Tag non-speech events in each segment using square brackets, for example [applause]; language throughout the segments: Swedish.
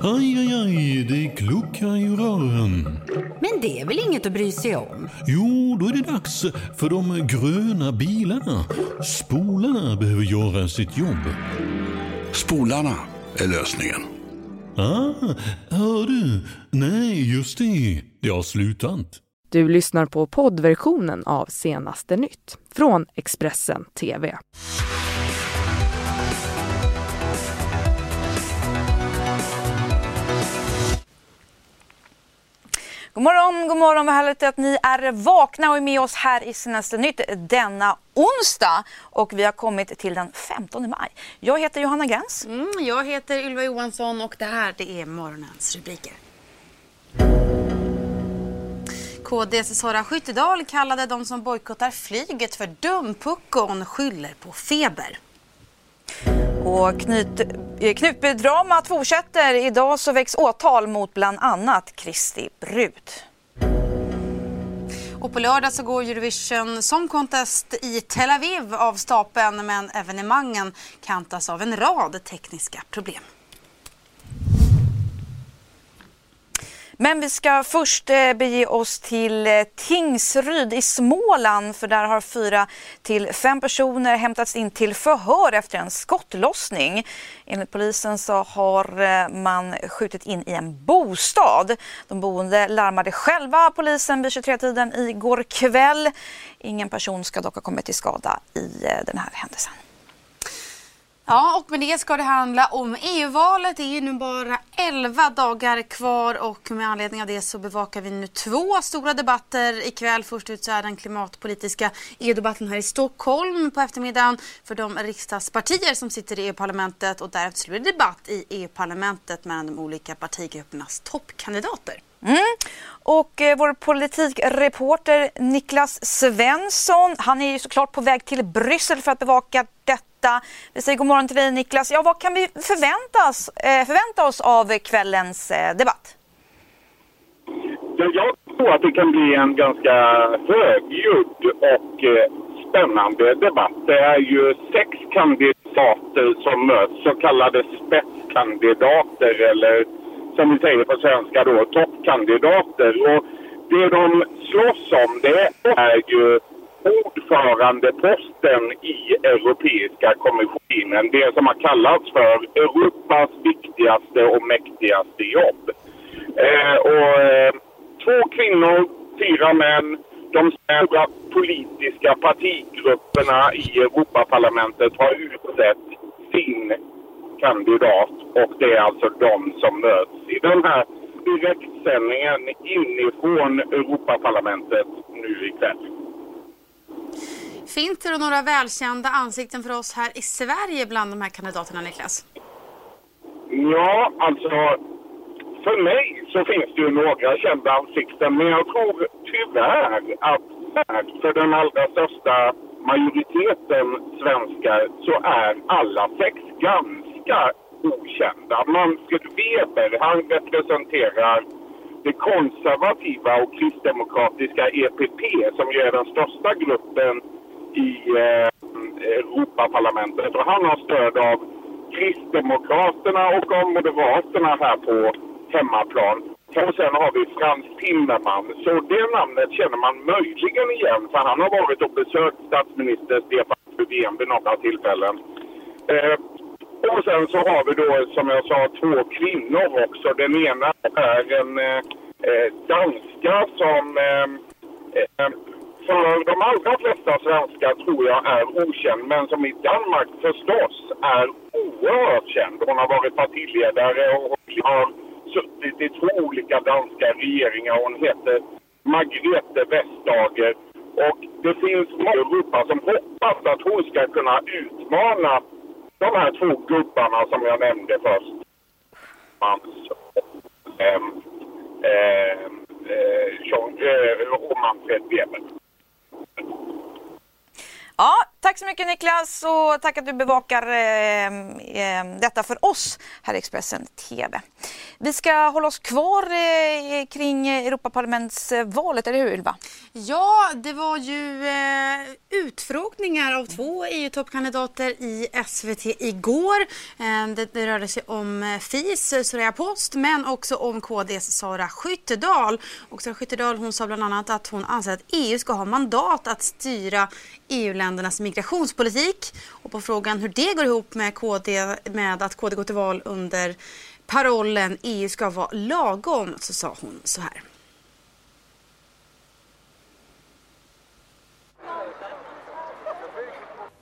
Aj, aj, aj, det kluckar i rören. Men det är väl inget att bry sig om? Jo, då är det dags för de gröna bilarna. Spolarna behöver göra sitt jobb. Spolarna är lösningen. Ah, hör du? Nej, just det. Det har slutat. Du lyssnar på poddversionen av Senaste nytt från Expressen TV. God morgon, god morgon. Vad härligt att ni är vakna och är med oss här i Senaste nytt denna onsdag. Och vi har kommit till den 15 maj. Jag heter Johanna Gräns. Mm, jag heter Ylva Johansson och det här det är morgonens rubriker. KDs Sara Skyttedal kallade de som bojkottar flyget för dumpuckon skyller på feber. Och knut, eh, knutbydramat fortsätter. Idag så väcks åtal mot bland annat Kristi brud. Och på lördag så går Eurovision Song Contest i Tel Aviv av stapeln men evenemangen kantas av en rad tekniska problem. Men vi ska först eh, bege oss till eh, Tingsryd i Småland för där har fyra till fem personer hämtats in till förhör efter en skottlossning. Enligt polisen så har eh, man skjutit in i en bostad. De boende larmade själva polisen vid 23-tiden igår kväll. Ingen person ska dock ha kommit till skada i den här händelsen. Ja, och med det ska det handla om EU-valet. Det är nu bara 11 dagar kvar och med anledning av det så bevakar vi nu två stora debatter ikväll. Först ut så är den klimatpolitiska EU-debatten här i Stockholm på eftermiddagen för de riksdagspartier som sitter i EU-parlamentet och därefter blir det debatt i EU-parlamentet mellan de olika partigruppernas toppkandidater. Mm. Och eh, vår politikreporter Niklas Svensson, han är ju såklart på väg till Bryssel för att bevaka detta. Vi säger god morgon till dig Niklas. Ja, vad kan vi förväntas, eh, förvänta oss av kvällens eh, debatt? Jag tror att det kan bli en ganska högljudd och eh, spännande debatt. Det är ju sex kandidater som möts, så kallade spetskandidater eller som vi säger på svenska då, toppkandidater. Och det de slåss om det är ju ordförandeposten i Europeiska kommissionen. Det som har kallats för Europas viktigaste och mäktigaste jobb. Eh, och, eh, två kvinnor, fyra män. De stora politiska partigrupperna i Europaparlamentet har utsett sin kandidat och det är alltså de som möts i den här direktsändningen inifrån Europaparlamentet nu ikväll. Finns det några välkända ansikten för oss här i Sverige bland de här kandidaterna, Niklas? Ja, alltså för mig så finns det ju några kända ansikten men jag tror tyvärr att för den allra största majoriteten svenskar så är alla sex ganska okända. Manfred Weber, han representerar det konservativa och kristdemokratiska EPP som ju är den största gruppen i eh, Europaparlamentet. Och han har stöd av Kristdemokraterna och av Moderaterna här på hemmaplan. Och sen har vi Frans Timmerman. Så det namnet känner man möjligen igen för han har varit och besökt statsminister Stefan Löfven vid några tillfällen. Eh, och sen så har vi då som jag sa två kvinnor också. Den ena är en eh, eh danska som eh, eh, för de allra flesta svenskar tror jag är okänd men som i Danmark förstås är oerhört känd. Hon har varit partiledare och har suttit i två olika danska regeringar. Hon heter Margrethe Vestager. Och det finns många i Europa som hoppas att hon ska kunna utmana de här två gubbarna som jag nämnde först. Mans och, ähm, ähm, äh, och Manfred Weber. Ja, tack så mycket Niklas och tack att du bevakar eh, detta för oss här i Expressen TV. Vi ska hålla oss kvar eh, kring Europaparlamentsvalet, eller hur Ylva? Ja, det var ju eh, utfrågningar av två EU-toppkandidater i SVT igår. Eh, det, det rörde sig om eh, FIs eh, Soraya Post men också om KDs Sara Skyttedal. Och Sara Skyttedal hon sa bland annat att hon anser att EU ska ha mandat att styra EU-ländernas migrationspolitik. Och på frågan hur det går ihop med, KD, med att KD går till val under parollen EU ska vara lagom så sa hon så här.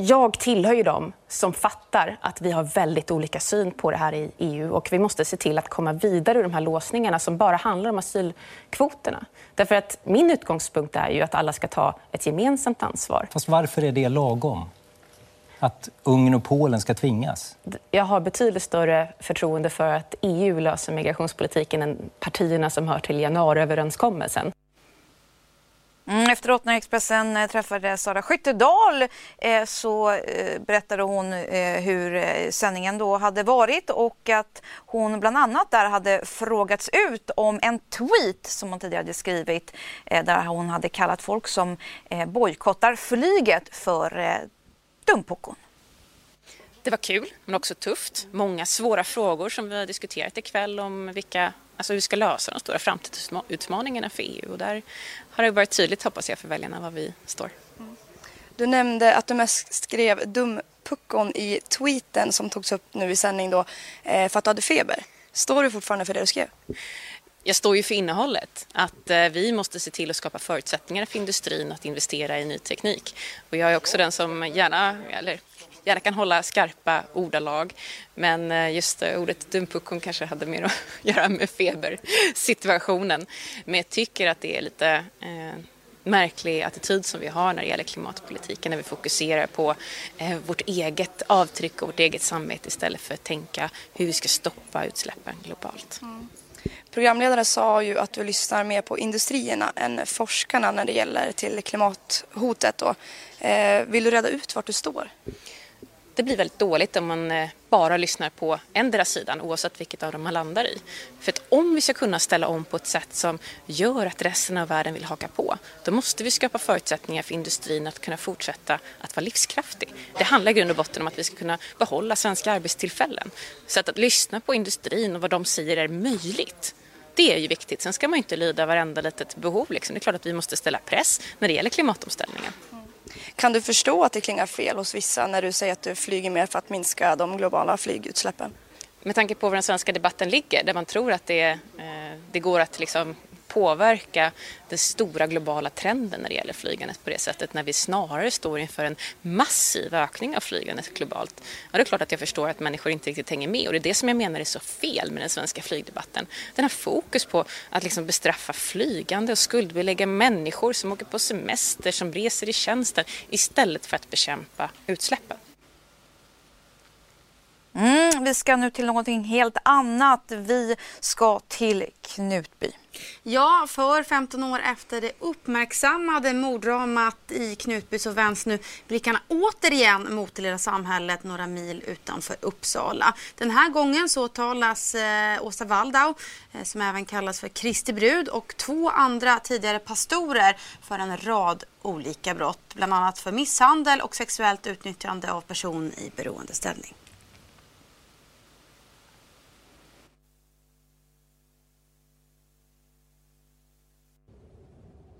Jag tillhör ju dem som fattar att vi har väldigt olika syn på det här i EU och vi måste se till att komma vidare ur de här låsningarna som bara handlar om asylkvoterna. Därför att min utgångspunkt är ju att alla ska ta ett gemensamt ansvar. Fast varför är det lagom? Att Ungern och Polen ska tvingas? Jag har betydligt större förtroende för att EU löser migrationspolitiken än partierna som hör till januariöverenskommelsen. Mm, efteråt när Expressen eh, träffade Sara Skyttedal eh, så eh, berättade hon eh, hur eh, sändningen då hade varit och att hon bland annat där hade frågats ut om en tweet som hon tidigare hade skrivit eh, där hon hade kallat folk som eh, bojkottar flyget för eh, dumpuckon. Det var kul, men också tufft. Många svåra frågor som vi har diskuterat ikväll om vilka, alltså hur vi ska lösa de stora framtidsutmaningarna för EU. Och där har det varit tydligt, hoppas jag, för väljarna var vi står. Du nämnde att du mest skrev dumpuckon i tweeten som togs upp nu i sändning då, eh, för att du hade feber. Står du fortfarande för det du skrev? Jag står ju för innehållet, att eh, vi måste se till att skapa förutsättningar för industrin att investera i ny teknik. Och jag är också den som gärna, eller gärna kan hålla skarpa ordalag. Men eh, just eh, ordet dumpuckon kanske hade mer att [laughs] göra med febersituationen. Men jag tycker att det är lite eh, märklig attityd som vi har när det gäller klimatpolitiken när vi fokuserar på eh, vårt eget avtryck och vårt eget samvete istället för att tänka hur vi ska stoppa utsläppen globalt. Mm. Programledaren sa ju att du lyssnar mer på industrierna än forskarna när det gäller till klimathotet. Då. Eh, vill du reda ut vart du står? Det blir väldigt dåligt om man eh, bara lyssnar på endera sidan oavsett vilket av dem man landar i. För att om vi ska kunna ställa om på ett sätt som gör att resten av världen vill haka på då måste vi skapa förutsättningar för industrin att kunna fortsätta att vara livskraftig. Det handlar i grund och botten om att vi ska kunna behålla svenska arbetstillfällen. Så att, att lyssna på industrin och vad de säger är möjligt det är ju viktigt. Sen ska man inte lyda varenda litet behov. Liksom. Det är klart att vi måste ställa press när det gäller klimatomställningen. Kan du förstå att det klingar fel hos vissa när du säger att du flyger mer för att minska de globala flygutsläppen? Med tanke på var den svenska debatten ligger, där man tror att det, eh, det går att liksom påverka den stora globala trenden när det gäller flygandet på det sättet när vi snarare står inför en massiv ökning av flygandet globalt. Ja, det är klart att jag förstår att människor inte riktigt hänger med och det är det som jag menar är så fel med den svenska flygdebatten. Den har fokus på att liksom bestraffa flygande och skuldbelägga människor som åker på semester, som reser i tjänsten istället för att bekämpa utsläppen. Mm, vi ska nu till någonting helt annat. Vi ska till Knutby. Ja, för 15 år efter det uppmärksammade morddramat i Knutby så vänds nu blickarna återigen mot det lilla samhället några mil utanför Uppsala. Den här gången så talas eh, Åsa Waldau, eh, som även kallas för Kristi brud, och två andra tidigare pastorer för en rad olika brott, bland annat för misshandel och sexuellt utnyttjande av person i beroendeställning.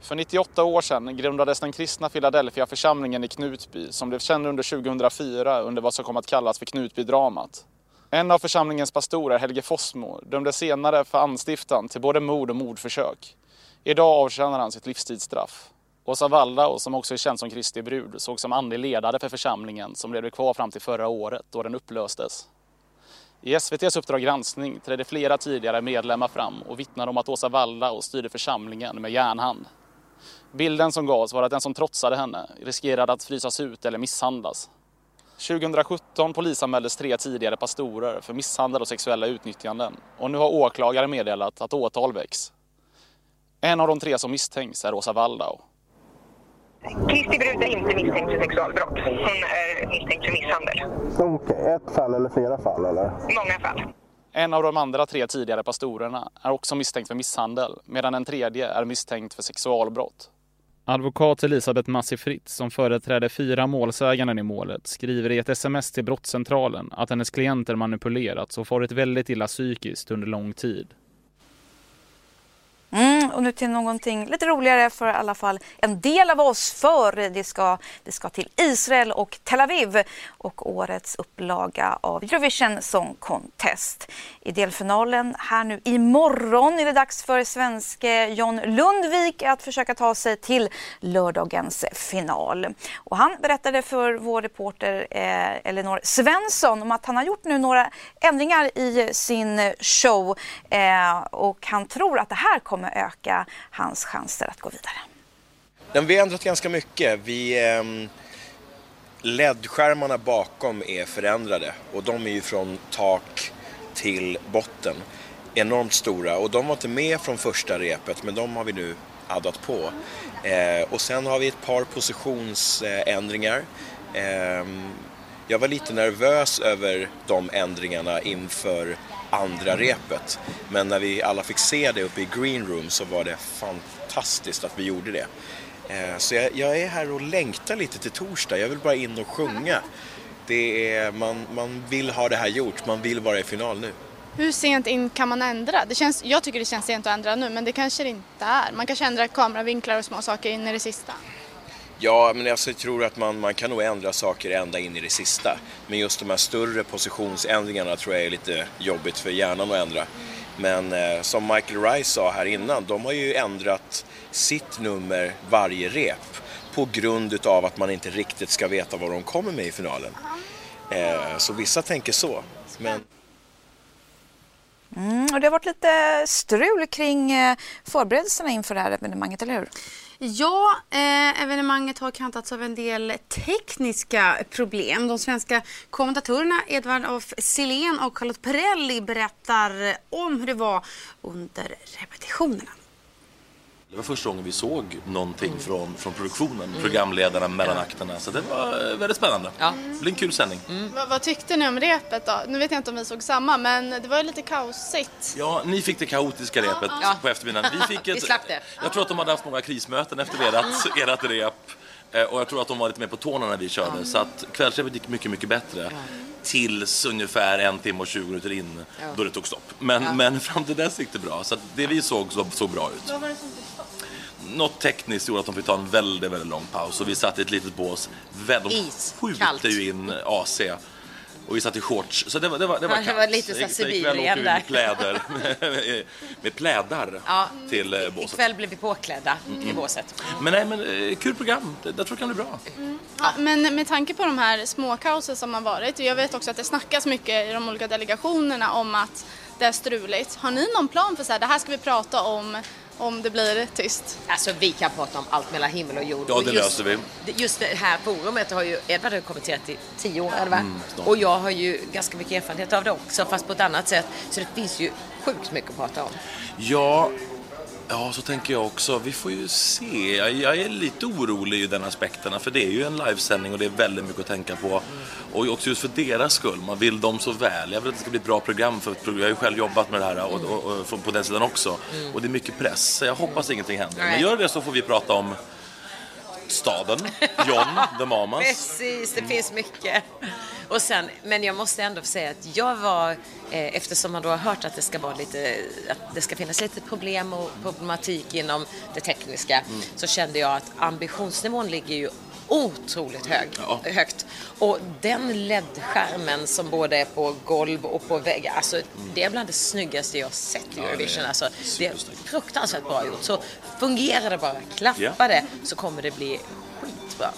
För 98 år sedan grundades den kristna Philadelphia-församlingen i Knutby som blev känd under 2004 under vad som kom att kallas för Knutbydramat. En av församlingens pastorer, Helge Fossmo, dömdes senare för anstiftan till både mord och mordförsök. Idag avtjänar han sitt livstidsstraff. Åsa Waldau, som också är känd som Kristi brud, såg som andlig ledare för församlingen som levde kvar fram till förra året då den upplöstes. I SVTs Uppdrag granskning trädde flera tidigare medlemmar fram och vittnade om att Åsa Waldau styrde församlingen med järnhand. Bilden som gavs var att den som trotsade henne riskerade att frysas ut eller misshandlas. 2017 polisanmäldes tre tidigare pastorer för misshandel och sexuella utnyttjanden och nu har åklagare meddelat att åtal väcks. En av de tre som misstänks är Åsa Waldau. Kristi brud är inte misstänkt för sexualbrott. Hon är misstänkt för misshandel. Okej, okay. ett fall eller flera fall eller? Många fall. En av de andra tre tidigare pastorerna är också misstänkt för misshandel medan en tredje är misstänkt för sexualbrott. Advokat Elisabeth Massi Fritz, som företräder fyra målsäganden i målet, skriver i ett sms till brottscentralen att hennes klienter manipulerats och farit väldigt illa psykiskt under lång tid. Mm, och nu till någonting lite roligare för i alla fall en del av oss. För det ska, det ska till Israel och Tel Aviv och årets upplaga av Eurovision Song Contest. I delfinalen här nu imorgon är det dags för svenske John Lundvik att försöka ta sig till lördagens final. Och han berättade för vår reporter eh, Elinor Svensson om att han har gjort nu några ändringar i sin show eh, och han tror att det här kommer öka hans chanser att gå vidare. Den vi har ändrat ganska mycket. Vi, eh, LED-skärmarna bakom är förändrade och de är ju från tak till botten. Enormt stora och de var inte med från första repet men de har vi nu addat på. Eh, och sen har vi ett par positionsändringar. Eh, jag var lite nervös över de ändringarna inför andra repet. Men när vi alla fick se det uppe i green room så var det fantastiskt att vi gjorde det. Eh, så jag, jag, är här och längtar lite till torsdag. Jag vill bara in och sjunga. Det är, man, man vill ha det här gjort, man vill vara i final nu. Hur sent in kan man ändra? Det känns, jag tycker det känns sent att ändra nu men det kanske det inte är. Man kanske ändrar kameravinklar och små saker in i det sista. Ja, men alltså, jag tror att man, man kan nog ändra saker ända in i det sista. Men just de här större positionsändringarna tror jag är lite jobbigt för hjärnan att ändra. Men eh, som Michael Rice sa här innan, de har ju ändrat sitt nummer varje rep på grund utav att man inte riktigt ska veta vad de kommer med i finalen. Eh, så vissa tänker så. Men... Mm, och det har varit lite strul kring eh, förberedelserna inför det här evenemanget, eller hur? Ja, eh, evenemanget har kantats av en del tekniska problem. De svenska kommentatorerna Edvard af Sillén och Charlotte Perrelli berättar om hur det var under repetitionerna. Det var första gången vi såg någonting från, från produktionen, programledarna mellan akterna. Så det var väldigt spännande. Ja. Det blir en kul sändning. Vad, vad tyckte ni om repet då? Nu vet jag inte om vi såg samma men det var ju lite kaosigt. Ja, ni fick det kaotiska repet Ja. på eftermiddagen. Vi, fick [laughs] ett, Vi slapp det. Jag tror att de hade haft många krismöten efter ert, ert rep. Eh, Och jag tror att de var lite mer på tårna när vi körde. Så att kvällsrepet gick mycket, mycket bättre. Tills ungefär en timme och 20 minuter in, Ja. då det tog stopp. Men, Ja. men fram till dess gick det bra. Så att det vi såg så, såg bra ut. Vad var det som fick stopp? Något tekniskt gjorde att de fick ta en väldigt, väldigt lång paus och vi satt i ett litet bås. De skjuter ju in AC och vi satt i shorts. Så det var, det var, det var Ja, det var lite så Sibirien där. med kläder, [laughs] med, med plädar Ja. till eh, båset. Ikväll blir vi påklädda i Mm. båset. Men nej, men eh, kul program. Det, jag tror det kan bli bra. Ja, men med tanke på de här småkaosen som har varit och jag vet också att det snackas mycket i de olika delegationerna om att det är struligt. Har ni någon plan för så här, det här ska vi prata om om det blir tyst? Alltså vi kan prata om allt mellan himmel och jord. Ja, det just, löser vi. Just det här forumet har ju Edvard har kommenterat i tio år, eller? Mm, och jag har ju ganska mycket erfarenhet av det också, fast på ett annat sätt. Så det finns ju sjukt mycket att prata om. Ja, ja, så tänker jag också. Vi får ju se. Jag, jag är lite orolig i den aspekterna, för det är ju en livesändning och det är väldigt mycket att tänka på. Och också just för deras skull. Man vill dem så väl. Jag vill att det ska bli ett bra program, för jag har ju själv jobbat med det här och, och, och, på den sidan också. Mm. Och det är mycket press, så jag hoppas ingenting händer. Men gör det så får vi prata om staden, John, [laughs] The Mamas. Precis, det finns mycket. Och sen, men jag måste ändå säga att jag var, eh, eftersom man då har hört att det ska vara lite, att det ska finnas lite problem och problematik inom det tekniska, Mm. så kände jag att ambitionsnivån ligger ju otroligt hög, Ja. högt. Och den LED-skärmen som både är på golv och på vägg, alltså det är bland det snyggaste jag sett i Ja, det är Eurovision. Alltså, det är fruktansvärt bra gjort. Så fungerar det bara, klappa Ja. det, så kommer det bli skitbra.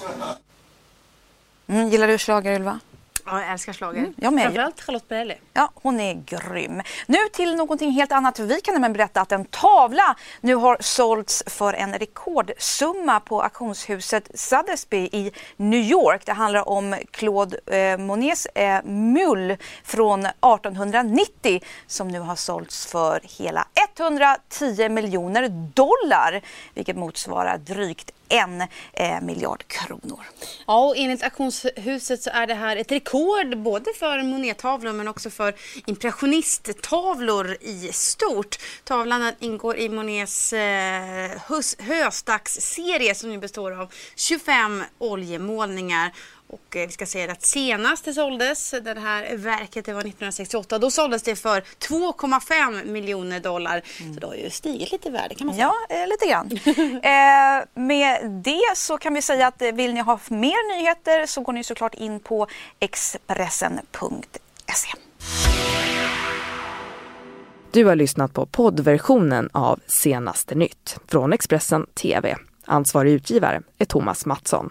Mm, gillar du schlager Ylva? Ja, jag älskar schlager. Mm, jag med. Framförallt Charlotte Perrelli. Ja, hon är grym. Nu till någonting helt annat. Vi kan nämligen berätta att en tavla nu har sålts för en rekordsumma på auktionshuset Sotheby's i New York. Det handlar om Claude eh, Monets eh, mull från 1890 som nu har sålts för hela 110 miljoner dollar, vilket motsvarar drygt 1 eh, miljard kronor. Ja, och enligt auktionshuset så är det här ett rekord både för Monet-tavlor men också för impressionisttavlor i stort. Tavlan ingår i Monets eh, hös- höstacksserie som nu består av 25 oljemålningar. Och eh, vi ska säga att senast det såldes, det här verket, det var 1968. Då såldes det för 2,5 miljoner dollar. Så det har ju stigit lite i värde kan man säga. Ja, eh, lite grann. [laughs] eh, med det så kan vi säga att eh, vill ni ha mer nyheter så går ni såklart in på Expressen.se. Du har lyssnat på poddversionen av Senaste nytt från Expressen TV. Ansvarig utgivare är Thomas Mattsson.